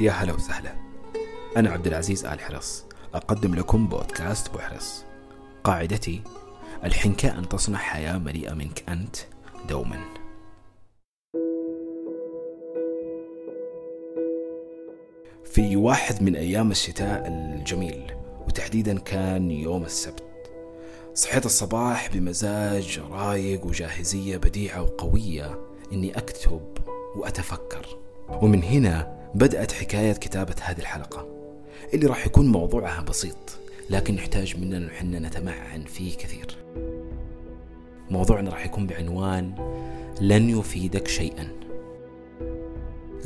يا هلا وسهلا. أنا عبد العزيز آل حرص. أقدم لكم بودكاست بوحرص. قاعدتي الحنكة أن تصنع حياة مليئة منك أنت دوما. في واحد من أيام الشتاء الجميل وتحديدا كان يوم السبت. صحيت الصباح بمزاج رايق وجاهزية بديعة وقوية إني أكتب وأتفكر. ومن هنا بدأت حكاية كتابة هذه الحلقة اللي راح يكون موضوعها بسيط لكن نحتاج مننا نحن نتمعن فيه كثير. موضوعنا راح يكون بعنوان لن يفيدك شيئا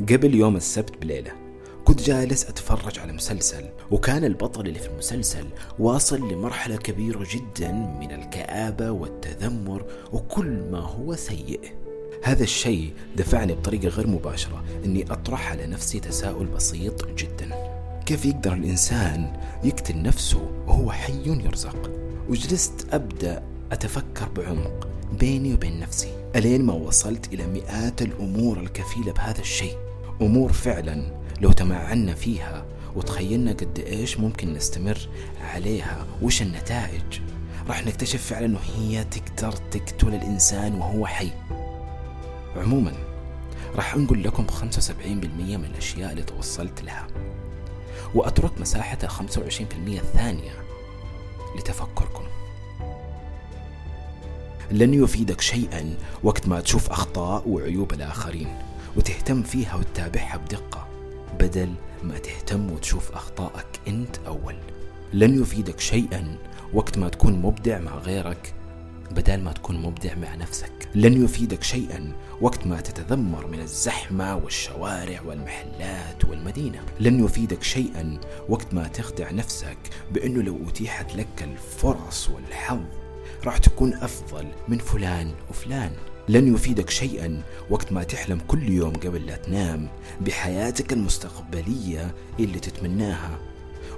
قبل يوم السبت بليلة كنت جالس أتفرج على مسلسل وكان البطل اللي في المسلسل واصل لمرحلة كبيرة جدا من الكآبة والتذمر وكل ما هو سيء هذا الشيء دفعني بطريقة غير مباشرة أني أطرح على نفسي تساؤل بسيط جدا. كيف يقدر الإنسان يقتل نفسه وهو حي يرزق؟ وجلست أبدأ أتفكر بعمق بيني وبين نفسي. ألين ما وصلت إلى مئات الأمور الكفيلة بهذا الشيء. أمور فعلا لو تمعنا فيها وتخيلنا قد إيش ممكن نستمر عليها وش النتائج؟ راح نكتشف فعلا أنه هي تقدر تقتل الإنسان وهو حي. عموما راح أنقل لكم 75% من الأشياء اللي توصلت لها وأترك مساحة 25% الثانية لتفكركم. لن يفيدك شيئا وقت ما تشوف أخطاء وعيوب الآخرين وتهتم فيها وتتابعها بدقة بدل ما تهتم وتشوف أخطائك أنت أول. لن يفيدك شيئا وقت ما تكون مبدع مع غيرك بدل ما تكون مبدع مع نفسك. لن يفيدك شيئا وقت ما تتذمر من الزحمة والشوارع والمحلات والمدينة. لن يفيدك شيئا وقت ما تخدع نفسك بأنه لو أتيحت لك الفرص والحظ راح تكون أفضل من فلان وفلان. لن يفيدك شيئا وقت ما تحلم كل يوم قبل لا تنام بحياتك المستقبلية اللي تتمناها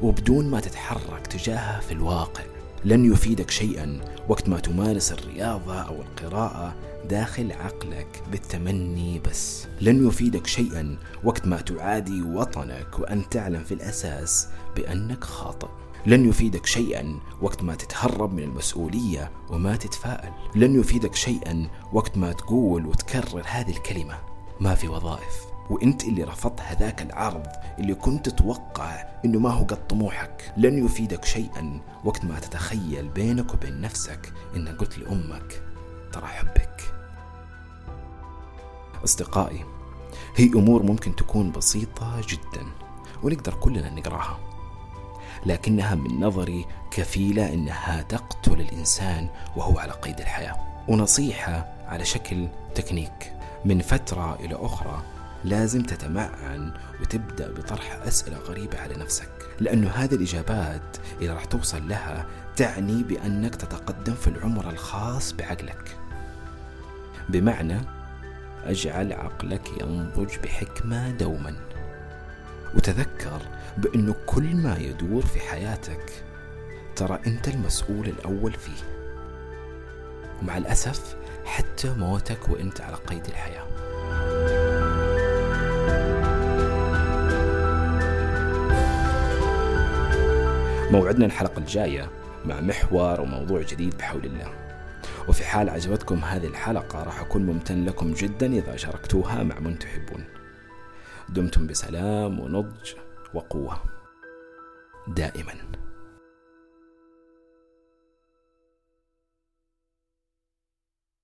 وبدون ما تتحرك تجاهها في الواقع. لن يفيدك شيئا وقت ما تمارس الرياضة أو القراءة داخل عقلك بالتمني بس. لن يفيدك شيئا وقت ما تعادي وطنك وأنت تعلم في الأساس بأنك خاطئ. لن يفيدك شيئا وقت ما تتهرب من المسؤولية وما تتفائل. لن يفيدك شيئا وقت ما تقول وتكرر هذه الكلمة ما في وظائف. وانت اللي رفضت هذاك العرض اللي كنت تتوقع إنه ما هو قد طموحك. لن يفيدك شيئا وقت ما تتخيل بينك وبين نفسك انك قلت لأمك ترى احبك أصدقائي هي أمور ممكن تكون بسيطة جدا ونقدر كلنا نقراها لكنها من نظري كفيلة إنها تقتل الإنسان وهو على قيد الحياة. ونصيحة على شكل تكنيك من فترة إلى أخرى لازم تتمعن وتبدأ بطرح أسئلة غريبة على نفسك لأنه هذه الإجابات إذا راح توصل لها تعني بأنك تتقدم في العمر الخاص بعقلك. بمعنى أجعل عقلك ينضج بحكمة دوما. وتذكر بأنه كل ما يدور في حياتك ترى أنت المسؤول الأول فيه. ومع الأسف حتى موتك وأنت على قيد الحياة. موعدنا الحلقة الجاية مع محور وموضوع جديد بحول الله. وفي حال عجبتكم هذه الحلقة راح أكون ممتن لكم جدا إذا شاركتوها مع من تحبون. دمتم بسلام ونضج وقوة. دائما.